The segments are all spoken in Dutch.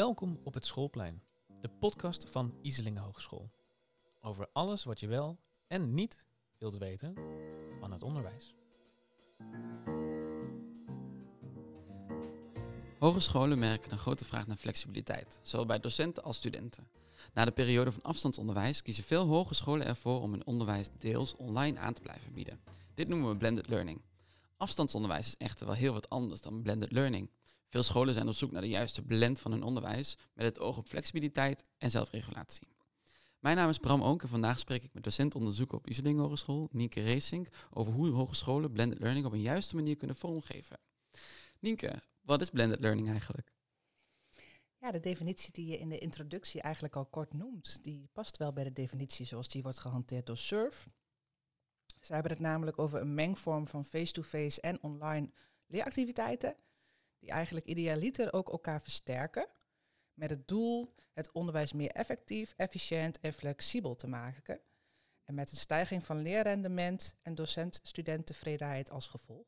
Welkom op het Schoolplein, de podcast van Iselingen Hogeschool. Over alles wat je wel en niet wilt weten van het onderwijs. Hogescholen merken een grote vraag naar flexibiliteit, zowel bij docenten als studenten. Na de periode van afstandsonderwijs kiezen veel hogescholen ervoor om hun onderwijs deels online aan te blijven bieden. Dit noemen we blended learning. Afstandsonderwijs is echter wel heel wat anders dan blended learning. Veel scholen zijn op zoek naar de juiste blend van hun onderwijs met het oog op flexibiliteit en zelfregulatie. Mijn naam is Bram Oonk en vandaag spreek ik met docent onderzoeker op Iseling Hogeschool, Nienke Racing, over hoe hogescholen blended learning op een juiste manier kunnen vormgeven. Nienke, wat is blended learning eigenlijk? Ja, de definitie die je in de introductie eigenlijk al kort noemt, die past wel bij de definitie zoals die wordt gehanteerd door SURF. Ze hebben het namelijk over een mengvorm van face-to-face en online leeractiviteiten, die eigenlijk idealiter ook elkaar versterken, met het doel het onderwijs meer effectief, efficiënt en flexibel te maken. En met een stijging van leerrendement en docent-studenttevredenheid als gevolg.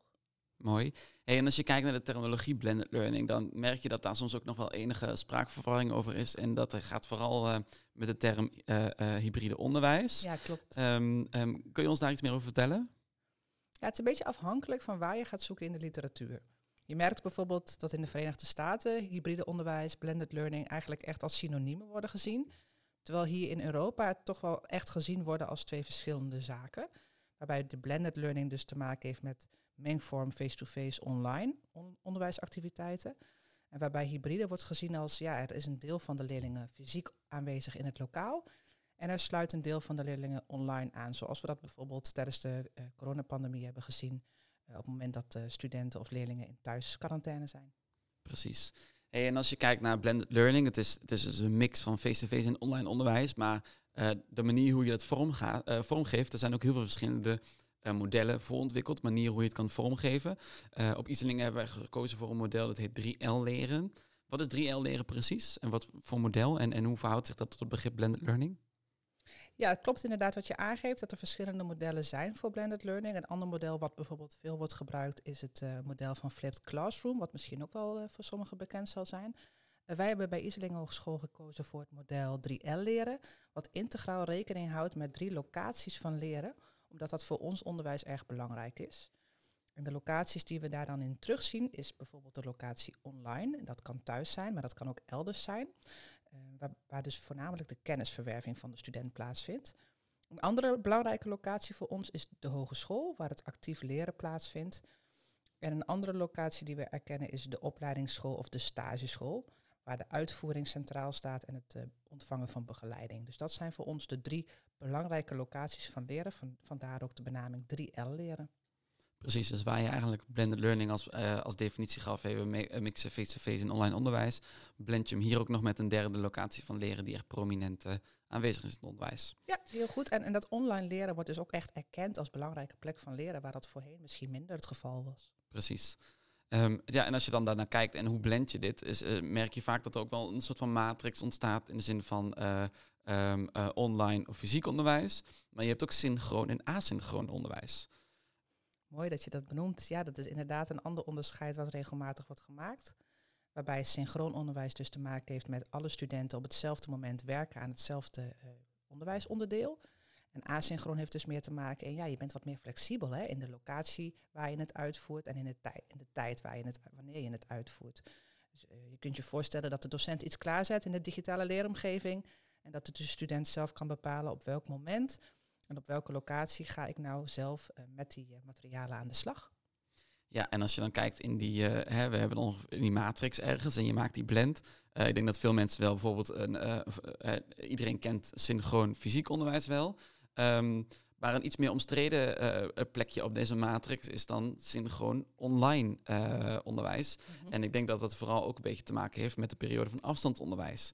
Mooi. Hey, en als je kijkt naar de terminologie blended learning, dan merk je dat daar soms ook nog wel enige spraakverwarring over is. En dat er gaat vooral uh, met de term uh, uh, hybride onderwijs. Ja, klopt. Um, um, kun je ons daar iets meer over vertellen? Ja, het is een beetje afhankelijk van waar je gaat zoeken in de literatuur. Je merkt bijvoorbeeld dat in de Verenigde Staten hybride onderwijs, blended learning eigenlijk echt als synoniemen worden gezien. Terwijl hier in Europa het toch wel echt gezien worden als twee verschillende zaken. Waarbij de blended learning dus te maken heeft met mengvorm face-to-face online on onderwijsactiviteiten. En waarbij hybride wordt gezien als, ja, er is een deel van de leerlingen fysiek aanwezig in het lokaal. En er sluit een deel van de leerlingen online aan, zoals we dat bijvoorbeeld tijdens de uh, coronapandemie hebben gezien. Uh, op het moment dat uh, studenten of leerlingen in thuisquarantaine zijn. Precies. En als je kijkt naar blended learning, het is, het is dus een mix van face-to-face -face en online onderwijs. Maar de manier hoe je dat vormga, vormgeeft, er zijn ook heel veel verschillende modellen voor ontwikkeld, manieren hoe je het kan vormgeven. Op Iselingen hebben wij gekozen voor een model dat heet 3L leren. Wat is 3L leren precies en wat voor model en, en hoe verhoudt zich dat tot het begrip blended learning? Ja, het klopt inderdaad wat je aangeeft, dat er verschillende modellen zijn voor blended learning. Een ander model wat bijvoorbeeld veel wordt gebruikt is het uh, model van flipped classroom, wat misschien ook wel uh, voor sommigen bekend zal zijn. Uh, wij hebben bij Iselingen Hogeschool gekozen voor het model 3L leren, wat integraal rekening houdt met drie locaties van leren omdat dat voor ons onderwijs erg belangrijk is. En de locaties die we daar dan in terugzien is bijvoorbeeld de locatie online. En dat kan thuis zijn, maar dat kan ook elders zijn. Uh, waar, waar, dus voornamelijk de kennisverwerving van de student plaatsvindt. Een andere belangrijke locatie voor ons is de hogeschool, waar het actief leren plaatsvindt. En een andere locatie die we erkennen is de opleidingsschool of de stageschool waar de uitvoering centraal staat en het uh, ontvangen van begeleiding. Dus dat zijn voor ons de drie belangrijke locaties van leren, van, vandaar ook de benaming 3L leren. Precies, dus waar je eigenlijk blended learning als, uh, als definitie gaf, even mixen face-to-face en online onderwijs, blend je hem hier ook nog met een derde locatie van leren die echt prominent uh, aanwezig is in het onderwijs. Ja, heel goed. En, en dat online leren wordt dus ook echt erkend als belangrijke plek van leren, waar dat voorheen misschien minder het geval was. Precies. Um, ja, en als je dan daarnaar kijkt en hoe blend je dit, is, uh, merk je vaak dat er ook wel een soort van matrix ontstaat in de zin van um, uh, online of fysiek onderwijs. Maar je hebt ook synchroon en asynchroon onderwijs. Mooi dat je dat benoemt. Ja, dat is inderdaad een ander onderscheid wat regelmatig wordt gemaakt. Waarbij synchroon onderwijs dus te maken heeft met alle studenten op hetzelfde moment werken aan hetzelfde onderwijsonderdeel. En asynchroon heeft dus meer te maken, en ja, je bent wat meer flexibel hè, in de locatie waar je het uitvoert en in de, tij in de tijd waar je het, wanneer je het uitvoert. Dus, uh, je kunt je voorstellen dat de docent iets klaarzet in de digitale leeromgeving en dat de student zelf kan bepalen op welk moment en op welke locatie ga ik nou zelf uh, met die uh, materialen aan de slag. Ja, en als je dan kijkt in die, hè, we hebben dan in die matrix ergens en je maakt die blend. ik denk dat veel mensen wel bijvoorbeeld, een, iedereen kent synchroon fysiek onderwijs wel. Um, maar een iets meer omstreden uh, plekje op deze matrix is dan synchroon online uh, onderwijs. Mm -hmm. En ik denk dat dat vooral ook een beetje te maken heeft met de periode van afstandsonderwijs.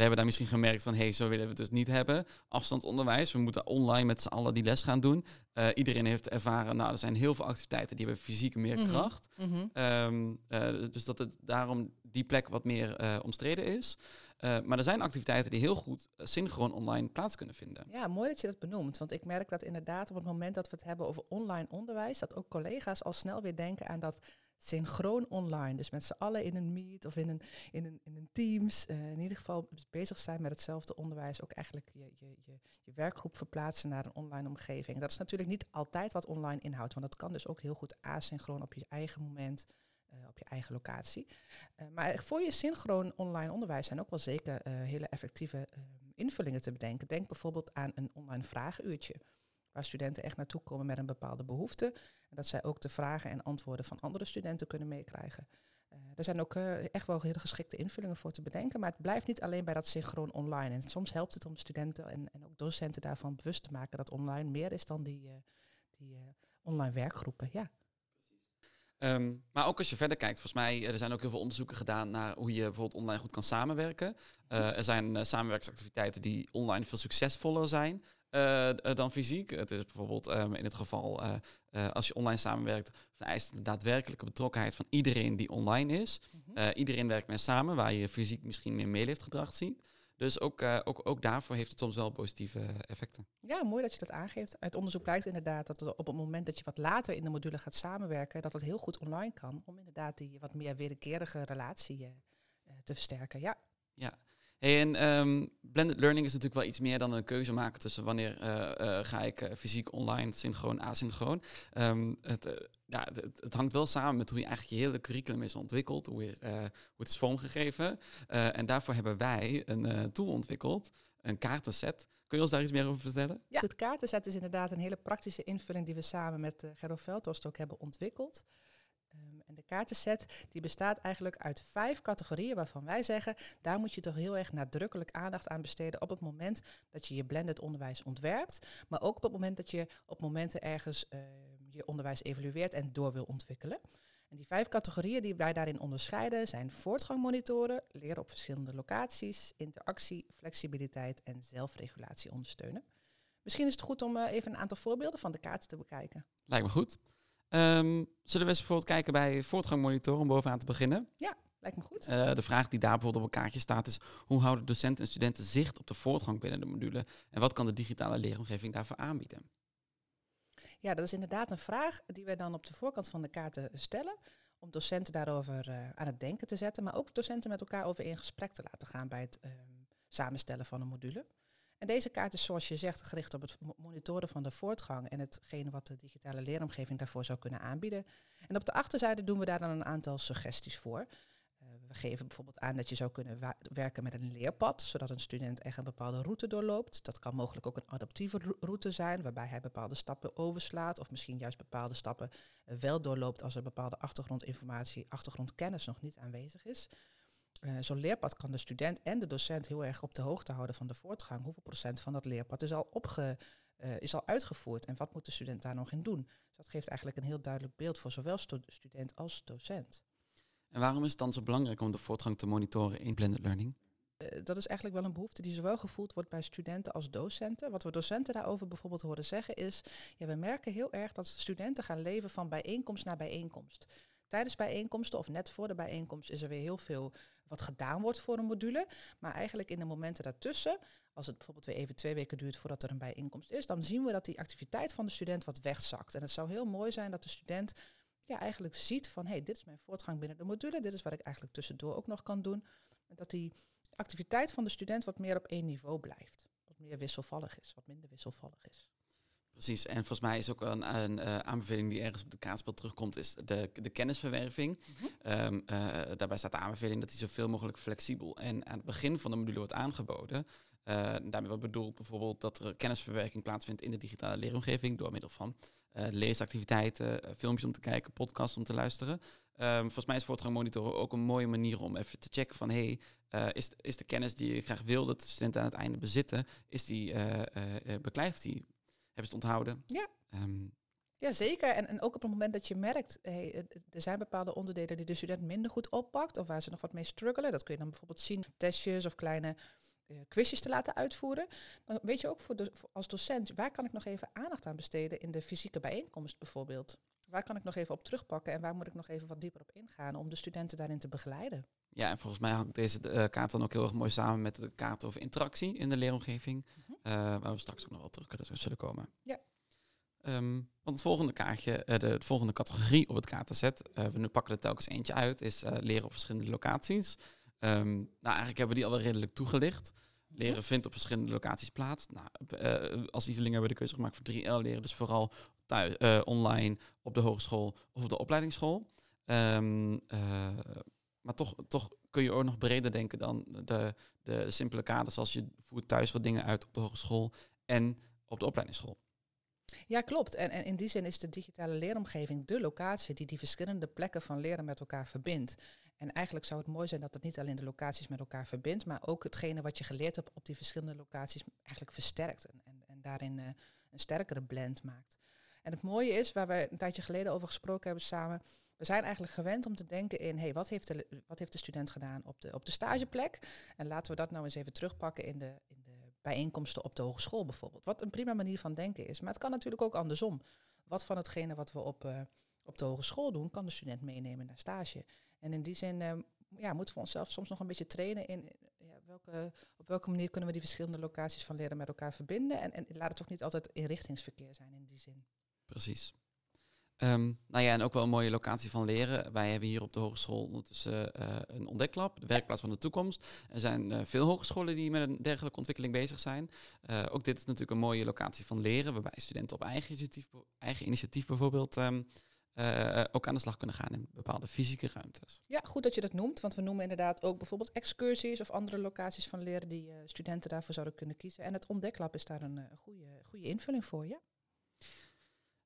We hebben daar misschien gemerkt van, hé, hey, zo willen we het dus niet hebben. Afstandsonderwijs, we moeten online met z'n allen die les gaan doen. Uh, iedereen heeft ervaren, nou, er zijn heel veel activiteiten die hebben fysiek meer mm -hmm. kracht. Mm -hmm. um, uh, dus dat het daarom die plek wat meer uh, omstreden is. maar er zijn activiteiten die heel goed synchroon online plaats kunnen vinden. Ja, mooi dat je dat benoemt. Want ik merk dat inderdaad op het moment dat we het hebben over online onderwijs, dat ook collega's al snel weer denken aan dat synchroon online. Dus met z'n allen in een meet of in een, in een, in een Teams. eh, in ieder geval bezig zijn met hetzelfde onderwijs. Ook eigenlijk je, je, je, je werkgroep verplaatsen naar een online omgeving. Dat is natuurlijk niet altijd wat online inhoudt. Want dat kan dus ook heel goed asynchroon op je eigen moment. eh, op je eigen locatie. Eh, maar voor je synchroon online onderwijs zijn ook wel zeker hele effectieve eh, invullingen te bedenken. Denk bijvoorbeeld aan een online vragenuurtje. Waar studenten echt naartoe komen met een bepaalde behoefte. En dat zij ook de vragen en antwoorden van andere studenten kunnen meekrijgen. Uh, er zijn ook uh, echt wel hele geschikte invullingen voor te bedenken. Maar het blijft niet alleen bij dat synchroon online. En soms helpt het om studenten en, en ook docenten daarvan bewust te maken dat online meer is dan die, uh, die online werkgroepen. Ja. Um, maar ook als je verder kijkt, volgens mij, er zijn ook heel veel onderzoeken gedaan naar hoe je bijvoorbeeld online goed kan samenwerken. Uh, er zijn samenwerkingsactiviteiten die online veel succesvoller zijn dan fysiek. Het is bijvoorbeeld um, in het geval, als je online samenwerkt, vereist de daadwerkelijke betrokkenheid van iedereen die online is. Mm -hmm. iedereen werkt meer samen, waar je fysiek misschien meer meeleefgedrag ziet. Dus ook, uh, ook, ook daarvoor heeft het soms wel positieve effecten. Ja, mooi dat je dat aangeeft. Uit onderzoek blijkt inderdaad dat op het moment dat je wat later in de module gaat samenwerken, dat dat heel goed online kan. Om inderdaad die wat meer wederkerige relatie uh, te versterken. Ja. Ja. Hey, en um, blended learning is natuurlijk wel iets meer dan een keuze maken tussen wanneer uh, ga ik fysiek, online, synchroon, asynchroon. Um, het, ja, het, het, hangt wel samen met hoe je eigenlijk je hele curriculum is ontwikkeld, hoe, je, uh, hoe het is vormgegeven. Uh, en daarvoor hebben wij een uh, tool ontwikkeld, een kaartenset. Kun je ons daar iets meer over vertellen? Ja, het kaartenset is inderdaad een hele praktische invulling die we samen met uh, Gerdo Veldhorst ook hebben ontwikkeld. En de kaartenset die bestaat eigenlijk uit vijf categorieën waarvan wij zeggen, daar moet je toch heel erg nadrukkelijk aandacht aan besteden op het moment dat je je blended onderwijs ontwerpt, maar ook op het moment dat je op momenten ergens uh, je onderwijs evalueert en door wil ontwikkelen. En die vijf categorieën die wij daarin onderscheiden zijn voortgangmonitoren, leren op verschillende locaties, interactie, flexibiliteit en zelfregulatie ondersteunen. Misschien is het goed om uh, even een aantal voorbeelden van de kaarten te bekijken. Lijkt me goed. Um, zullen we eens bijvoorbeeld kijken bij voortgangmonitoren om bovenaan te beginnen? Ja, lijkt me goed. Uh, de vraag die daar bijvoorbeeld op een kaartje staat is... hoe houden docenten en studenten zicht op de voortgang binnen de module... en wat kan de digitale leeromgeving daarvoor aanbieden? Ja, dat is inderdaad een vraag die wij dan op de voorkant van de kaarten stellen. Om docenten daarover uh, aan het denken te zetten. Maar ook docenten met elkaar over in gesprek te laten gaan bij het uh, samenstellen van een module. En deze kaart is zoals je zegt gericht op het monitoren van de voortgang. En hetgene wat de digitale leeromgeving daarvoor zou kunnen aanbieden. En op de achterzijde doen we daar dan een aantal suggesties voor. Uh, we geven bijvoorbeeld aan dat je zou kunnen werken met een leerpad, zodat een student echt een bepaalde route doorloopt. Dat kan mogelijk ook een adaptieve route zijn, waarbij hij bepaalde stappen overslaat of misschien juist bepaalde stappen uh, wel doorloopt als er bepaalde achtergrondinformatie, achtergrondkennis nog niet aanwezig is. Uh, Zo'n leerpad kan de student en de docent heel erg op de hoogte houden van de voortgang. Hoeveel procent van dat leerpad is al, opge, is al uitgevoerd en wat moet de student daar nog in doen? Dus dat geeft eigenlijk een heel duidelijk beeld voor zowel stu student als docent. En waarom is het dan zo belangrijk om de voortgang te monitoren in blended learning? Uh, dat is eigenlijk wel een behoefte die zowel gevoeld wordt bij studenten als docenten. Wat we docenten daarover bijvoorbeeld horen zeggen is, ja, we merken heel erg dat studenten gaan leven van bijeenkomst naar bijeenkomst. Tijdens bijeenkomsten of net voor de bijeenkomst is er weer heel veel wat gedaan wordt voor een module. Maar eigenlijk in de momenten daartussen, als het bijvoorbeeld weer even twee weken duurt voordat er een bijeenkomst is, dan zien we dat die activiteit van de student wat wegzakt. En het zou heel mooi zijn dat de student ja, eigenlijk ziet van hé, hey, dit is mijn voortgang binnen de module, dit is wat ik eigenlijk tussendoor ook nog kan doen. En dat die activiteit van de student wat meer op één niveau blijft. Wat meer wisselvallig is, wat minder wisselvallig is. Precies, en volgens mij is ook een, een uh, aanbeveling die ergens op de kaartspel terugkomt, is de, de kennisverwerving. Mm -hmm. um, uh, daarbij staat de aanbeveling dat die zoveel mogelijk flexibel en aan het begin van de module wordt aangeboden. Uh, daarmee wordt bedoeld bijvoorbeeld dat er kennisverwerking plaatsvindt in de digitale leeromgeving door middel van leesactiviteiten, filmpjes om te kijken, podcasts om te luisteren. Um, volgens mij is voortgang monitoren ook een mooie manier om even te checken van hey, uh, is, is de kennis die je graag wil dat de studenten aan het einde bezitten, is die, beklijft die? Hebben ze het onthouden? Ja. Um, ja, zeker. En, en ook op het moment dat je merkt, hey, er zijn bepaalde onderdelen die de student minder goed oppakt, of waar ze nog wat mee struggelen. Dat kun je dan bijvoorbeeld zien, testjes of kleine uh, quizjes te laten uitvoeren. Dan weet je ook voor de, voor als docent, waar kan ik nog even aandacht aan besteden in de fysieke bijeenkomst bijvoorbeeld? Waar kan ik nog even op terugpakken en waar moet ik nog even wat dieper op ingaan om de studenten daarin te begeleiden? Ja, en volgens mij hangt deze uh, kaart dan ook heel erg mooi samen met de kaart over interactie in de leeromgeving. Uh, waar we straks ook nog wel terug kunnen zullen komen. Ja. Ehm, want het volgende kaartje, uh, de, de, volgende categorie op het kaartenset, uh, we pakken er telkens eentje uit, is uh, leren op verschillende locaties. Um, nou, eigenlijk hebben we die al redelijk toegelicht. Leren vindt op verschillende locaties plaats. Nou, als Iseling hebben we de keuze gemaakt voor 3L leren, dus vooral thuis, online, op de hogeschool of op de opleidingsschool. Um, maar toch, toch kun je ook nog breder denken dan de, de simpele kaders als je voert thuis wat dingen uit op de hogeschool en op de opleidingsschool. Ja, klopt. En, en in die zin is de digitale leeromgeving de locatie die die verschillende plekken van leren met elkaar verbindt. En eigenlijk zou het mooi zijn dat het niet alleen de locaties met elkaar verbindt, maar ook hetgene wat je geleerd hebt op die verschillende locaties eigenlijk versterkt en, en, en daarin uh, een sterkere blend maakt. En het mooie is, waar we een tijdje geleden over gesproken hebben samen, we zijn eigenlijk gewend om te denken in, hey, wat, heeft de, wat heeft de student gedaan op de, op de stageplek? En laten we dat nou eens even terugpakken in de, in de bijeenkomsten op de hogeschool bijvoorbeeld. Wat een prima manier van denken is. Maar het kan natuurlijk ook andersom. Wat van hetgene wat we op, uh, op de hogeschool doen, kan de student meenemen naar stage. En in die zin uh, ja, moeten we onszelf soms nog een beetje trainen in ja, welke, op welke manier kunnen we die verschillende locaties van leren met elkaar verbinden. En, en laat het ook niet altijd inrichtingsverkeer zijn in die zin. Precies. Um, nou ja, en ook wel een mooie locatie van leren. Wij hebben hier op de hogeschool ondertussen uh, een ontdeklab, de werkplaats van de toekomst. Er zijn uh, veel hogescholen die met een dergelijke ontwikkeling bezig zijn. Uh, ook dit is natuurlijk een mooie locatie van leren, waarbij studenten op eigen initiatief, eigen initiatief bijvoorbeeld um, ook aan de slag kunnen gaan in bepaalde fysieke ruimtes. Ja, goed dat je dat noemt, want we noemen inderdaad ook bijvoorbeeld excursies of andere locaties van leren die studenten daarvoor zouden kunnen kiezen. En het ontdeklab is daar een goede, goede invulling voor, ja.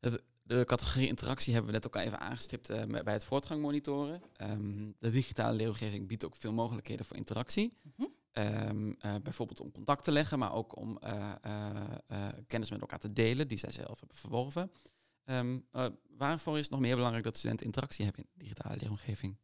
Het, de categorie interactie hebben we net ook al even aangestipt uh, bij het voortgang monitoren. Um, de digitale leeromgeving biedt ook veel mogelijkheden voor interactie. Mm -hmm. um, uh, bijvoorbeeld om contact te leggen, maar ook om uh, kennis met elkaar te delen die zij zelf hebben verworven. Um, waarvoor is het nog meer belangrijk dat studenten interactie hebben in de digitale leeromgeving?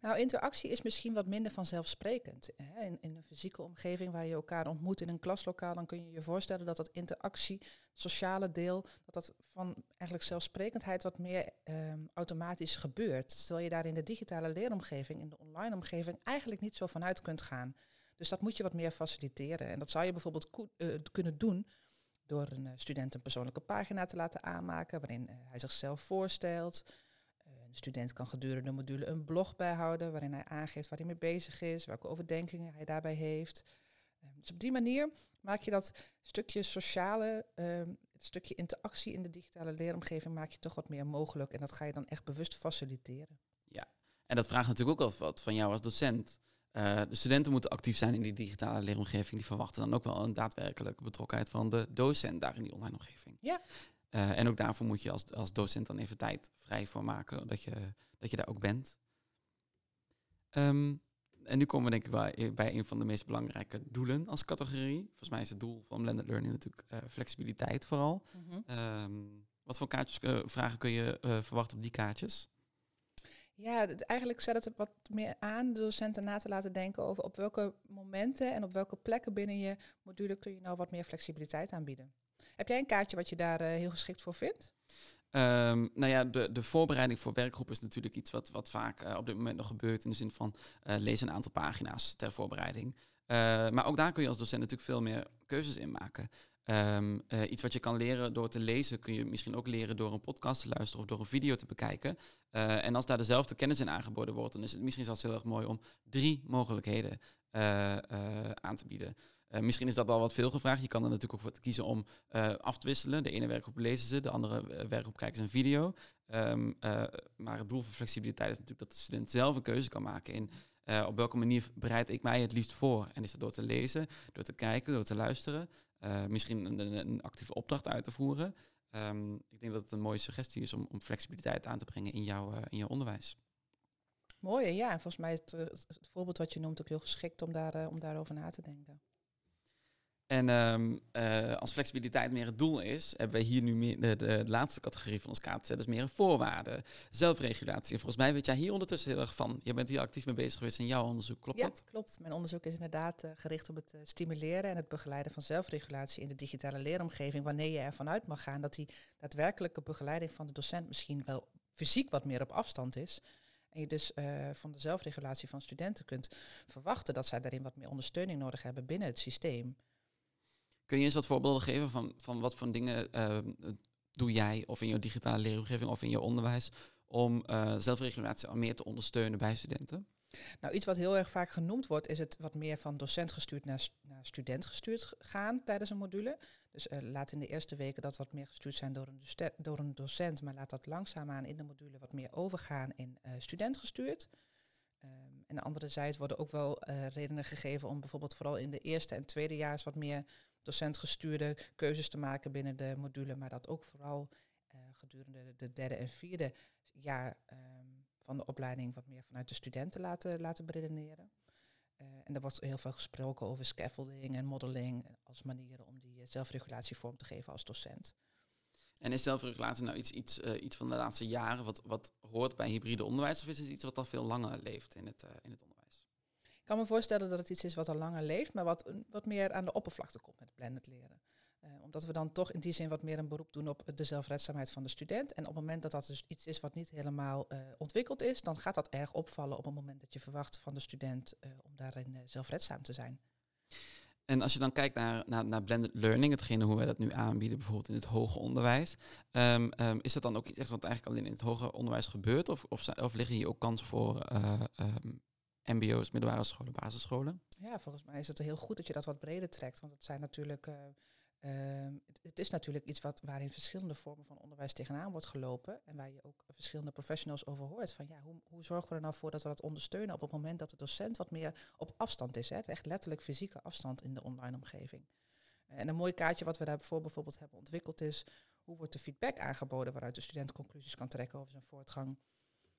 Nou, interactie is misschien wat minder vanzelfsprekend. Hè. In, in, een fysieke omgeving waar je elkaar ontmoet in een klaslokaal, dan kun je je voorstellen dat dat interactie, het sociale deel, dat dat van eigenlijk zelfsprekendheid wat meer um, automatisch gebeurt. Terwijl je daar in de digitale leeromgeving, in de online omgeving, eigenlijk niet zo vanuit kunt gaan. Dus dat moet je wat meer faciliteren. En dat zou je bijvoorbeeld uh, kunnen doen door een uh, student een persoonlijke pagina te laten aanmaken, waarin uh, hij zichzelf voorstelt student kan gedurende de module een blog bijhouden waarin hij aangeeft waar hij mee bezig is, welke overdenkingen hij daarbij heeft. Um, dus op die manier maak je dat stukje sociale, um, het stukje interactie in de digitale leeromgeving maak je toch wat meer mogelijk en dat ga je dan echt bewust faciliteren. Ja, en dat vraagt natuurlijk ook wat van jou als docent. Uh, de studenten moeten actief zijn in die digitale leeromgeving. Die verwachten dan ook wel een daadwerkelijke betrokkenheid van de docent daar in die online omgeving. Ja. Uh, en ook daarvoor moet je als, als docent dan even tijd vrij voor maken, dat je, dat je daar ook bent. Um, en nu komen we denk ik wel bij een van de meest belangrijke doelen als categorie. Volgens mij is het doel van blended learning natuurlijk uh, flexibiliteit vooral. Mm -hmm. um, wat voor kaartjes, uh, vragen kun je verwachten op die kaartjes? Ja, eigenlijk zet het wat meer aan de docenten na te laten denken over op welke momenten en op welke plekken binnen je module kun je nou wat meer flexibiliteit aanbieden. Heb jij een kaartje wat je daar uh, heel geschikt voor vindt? Um, nou ja, de, de voorbereiding voor werkgroep is natuurlijk iets wat, wat vaak uh, op dit moment nog gebeurt. In de zin van uh, lees een aantal pagina's ter voorbereiding. maar ook daar kun je als docent natuurlijk veel meer keuzes in maken. Um, iets wat je kan leren door te lezen, kun je misschien ook leren door een podcast te luisteren of door een video te bekijken. en als daar dezelfde kennis in aangeboden wordt, dan is het misschien zelfs heel erg mooi om drie mogelijkheden aan te bieden. Uh, misschien is dat al wat veel gevraagd. Je kan er natuurlijk ook voor kiezen om uh, af te wisselen. De ene werkgroep lezen ze, de andere uh, werkgroep kijken ze een video. Um, maar het doel van flexibiliteit is natuurlijk dat de student zelf een keuze kan maken in op welke manier bereid ik mij het liefst voor. En is dat door te lezen, door te kijken, door te luisteren. misschien een, een, actieve opdracht uit te voeren. Um, ik denk dat het een mooie suggestie is om, om flexibiliteit aan te brengen in, jouw in jouw onderwijs. Mooi, ja. En volgens mij is het, het, voorbeeld wat je noemt ook heel geschikt om, daar, om daarover na te denken. En um, uh, als flexibiliteit meer het doel is, hebben we hier nu meer de, de, laatste categorie van ons kaartje. Dat is meer een voorwaarde. Zelfregulatie. En volgens mij weet jij hier ondertussen heel erg van. Je bent hier actief mee bezig geweest in jouw onderzoek. Klopt ja, dat? klopt. Mijn onderzoek is inderdaad uh, gericht op het uh, stimuleren en het begeleiden van zelfregulatie in de digitale leeromgeving. Wanneer je ervan uit mag gaan dat die daadwerkelijke begeleiding van de docent misschien wel fysiek wat meer op afstand is. En je dus van de zelfregulatie van studenten kunt verwachten dat zij daarin wat meer ondersteuning nodig hebben binnen het systeem. Kun je eens wat voorbeelden geven van, van wat voor dingen uh, doe jij of in jouw digitale leeromgeving of in je onderwijs om uh, zelfregulatie al meer te ondersteunen bij studenten? Nou, iets wat heel erg vaak genoemd wordt, is het wat meer van docent gestuurd naar, naar student gestuurd gaan tijdens een module. Dus uh, laat in de eerste weken dat wat meer gestuurd zijn door een, door een docent, maar laat dat langzaamaan in de module wat meer overgaan in uh, student gestuurd. Um, en anderzijds worden ook wel redenen gegeven om bijvoorbeeld vooral in de eerste en tweede jaar wat meer docent gestuurde keuzes te maken binnen de module, maar dat ook vooral gedurende de derde en vierde jaar um, van de opleiding wat meer vanuit de studenten laten, laten beredeneren. Uh, en er wordt heel veel gesproken over scaffolding en modeling als manieren om die zelfregulatie vorm te geven als docent. En is zelfregulatie nou iets, iets, iets van de laatste jaren wat, wat hoort bij hybride onderwijs of is het iets wat al veel langer leeft in het, in het onderwijs? Ik kan me voorstellen dat het iets is wat al langer leeft, maar wat, wat meer aan de oppervlakte komt met blended leren. Uh, omdat we dan toch in die zin wat meer een beroep doen op de zelfredzaamheid van de student. En op het moment dat dat dus iets is wat niet helemaal uh, ontwikkeld is, dan gaat dat erg opvallen op het moment dat je verwacht van de student uh, om daarin zelfredzaam te zijn. En als je dan kijkt naar, naar, naar, blended learning, hetgene hoe wij dat nu aanbieden, bijvoorbeeld in het hoger onderwijs, um, um, is dat dan ook iets wat eigenlijk alleen in het hoger onderwijs gebeurt? Of, of, of liggen hier ook kansen voor um, MBO's, middelbare scholen, basisscholen? Ja, volgens mij is het heel goed dat je dat wat breder trekt, want het zijn natuurlijk Uh, het, het, is natuurlijk iets wat, waarin verschillende vormen van onderwijs tegenaan wordt gelopen. En waar je ook verschillende professionals over hoort. Van ja, hoe, hoe zorgen we er nou voor dat we dat ondersteunen op het moment dat de docent wat meer op afstand is. Hè? Echt letterlijk fysieke afstand in de online omgeving. En een mooi kaartje wat we daarvoor bijvoorbeeld hebben ontwikkeld is... hoe wordt de feedback aangeboden waaruit de student conclusies kan trekken over zijn voortgang.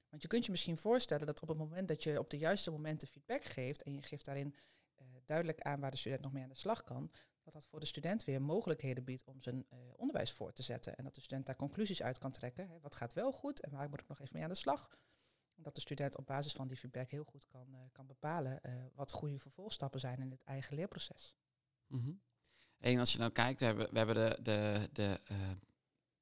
Want je kunt je misschien voorstellen dat op het moment dat je op de juiste momenten feedback geeft... en je geeft daarin uh, duidelijk aan waar de student nog mee aan de slag kan dat dat voor de student weer mogelijkheden biedt om zijn uh, onderwijs voor te zetten. En dat de student daar conclusies uit kan trekken. Hè. Wat gaat wel goed en waar moet ik nog even mee aan de slag? Dat de student op basis van die feedback heel goed kan, uh, kan bepalen wat goede vervolgstappen zijn in het eigen leerproces. -hmm. En als je nou kijkt, we hebben, we hebben de, de, de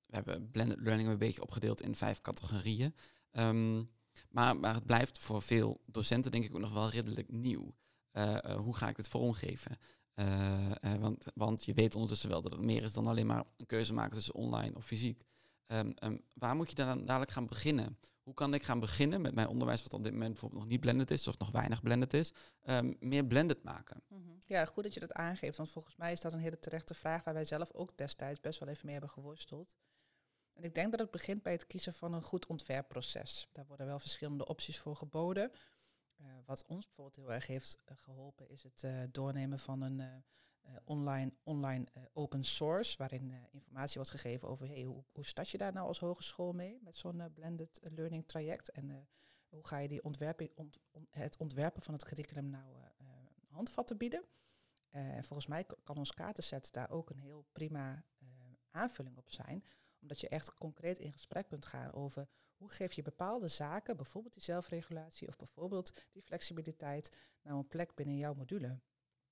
we hebben blended learning een beetje opgedeeld in vijf categorieën. Um, maar, maar het blijft voor veel docenten denk ik ook nog wel redelijk nieuw. hoe ga ik dit vormgeven? Uh, want, want je weet ondertussen wel dat het meer is dan alleen maar een keuze maken tussen online of fysiek. Um, um, waar moet je dan dadelijk gaan beginnen? Hoe kan ik gaan beginnen met mijn onderwijs, wat op dit moment bijvoorbeeld nog niet blended is, of nog weinig blended is, meer blended maken? -hmm. Ja, goed dat je dat aangeeft, want volgens mij is dat een hele terechte vraag waar wij zelf ook destijds best wel even mee hebben geworsteld. En ik denk dat het begint bij het kiezen van een goed ontwerpproces. Daar worden wel verschillende opties voor geboden. Uh, wat ons bijvoorbeeld heel erg heeft uh, geholpen is het uh, doornemen van een online, online open source, waarin informatie wordt gegeven over hoe, hoe start je daar nou als hogeschool mee met zo'n blended learning traject en hoe ga je die het ontwerpen van het curriculum nou handvatten bieden. En volgens mij kan ons kaartenset daar ook een heel prima aanvulling op zijn, omdat je echt concreet in gesprek kunt gaan over hoe geef je bepaalde zaken, bijvoorbeeld die zelfregulatie of bijvoorbeeld die flexibiliteit, nou een plek binnen jouw module.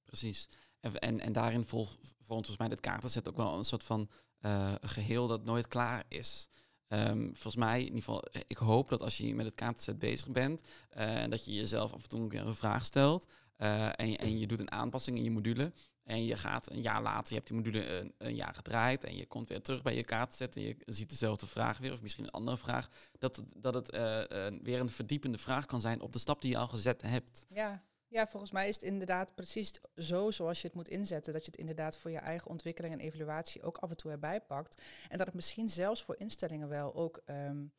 Precies. En, en, en daarin volgt volgens mij dit kaartenset ook wel een soort van uh, geheel dat nooit klaar is. Um, volgens mij, in ieder geval, ik hoop dat als je met het kaartenset bezig bent, uh, dat je jezelf af en toe een keer een vraag stelt. Uh, en, en je doet een aanpassing in je module. En je gaat een jaar later, je hebt die module een, een jaar gedraaid en je komt weer terug bij je kaart zetten. Je ziet dezelfde vraag weer, of misschien een andere vraag. Dat het, dat het uh, uh, weer een verdiepende vraag kan zijn op de stap die je al gezet hebt. Ja. ja, volgens mij is het inderdaad precies zo zoals je het moet inzetten. Dat je het inderdaad voor je eigen ontwikkeling en evaluatie ook af en toe erbij pakt. En dat het misschien zelfs voor instellingen wel ook. Um,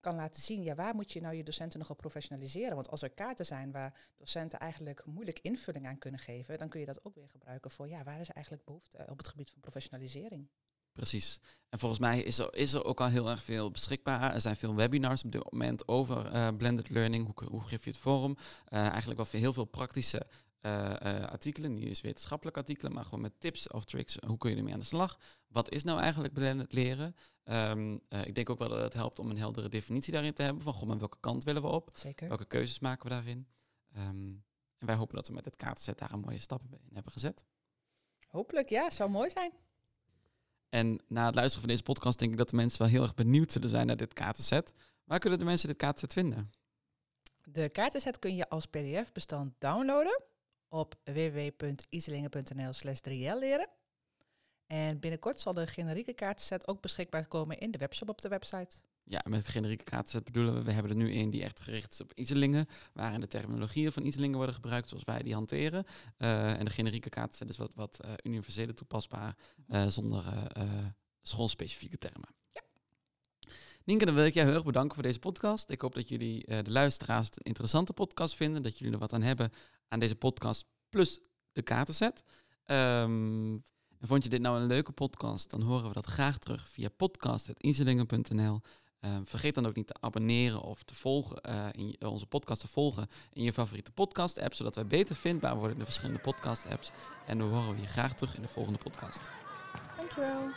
kan laten zien, ja, waar moet je nou je docenten nog professionaliseren? Want als er kaarten zijn waar docenten eigenlijk moeilijk invulling aan kunnen geven, dan kun je dat ook weer gebruiken voor, ja, waar is eigenlijk behoefte op het gebied van professionalisering? Precies. En volgens mij is er, is er ook al heel erg veel beschikbaar. Er zijn veel webinars op dit moment over uh, blended learning. Hoe, hoe geef je het vorm? Uh, eigenlijk wel heel veel praktische uh, uh, artikelen, niet eens wetenschappelijke artikelen, maar gewoon met tips of tricks. Hoe kun je ermee aan de slag? Wat is nou eigenlijk blended leren? Um, uh, ik denk ook wel dat het helpt om een heldere definitie daarin te hebben van goh, maar welke kant willen we op? Zeker. Welke keuzes maken we daarin? Um, en wij hopen dat we met het kaartenset daar een mooie stap in hebben gezet. Hopelijk, ja, zou mooi zijn. En na het luisteren van deze podcast denk ik dat de mensen wel heel erg benieuwd zullen zijn naar dit kaartenset. Waar kunnen de mensen dit kaartenset vinden? De kaartenset kun je als pdf-bestand downloaden op www.iselingen.nl slash 3L leren. En binnenkort zal de generieke kaartenset ook beschikbaar komen in de webshop op de website. Ja, met generieke kaartenset bedoelen we, we hebben er nu een die echt gericht is op Iselingen, waarin de terminologieën van Iselingen worden gebruikt zoals wij die hanteren. Uh, en de generieke kaartenset is wat, wat uh, universele toepasbaar, uh, zonder schoolspecifieke termen. Ja. Nienke, dan wil ik jou heel erg bedanken voor deze podcast. Ik hoop dat jullie de luisteraars een interessante podcast vinden, dat jullie er wat aan hebben aan deze podcast, plus de kaartenset. Um, en vond je dit nou een leuke podcast, dan horen we dat graag terug via podcast.inzelingen.nl. Uh, vergeet dan ook niet te abonneren of te volgen, je, onze podcast te volgen in je favoriete podcast-app, zodat wij beter vindbaar worden in de verschillende podcast-apps. En dan horen we je graag terug in de volgende podcast. Dankjewel.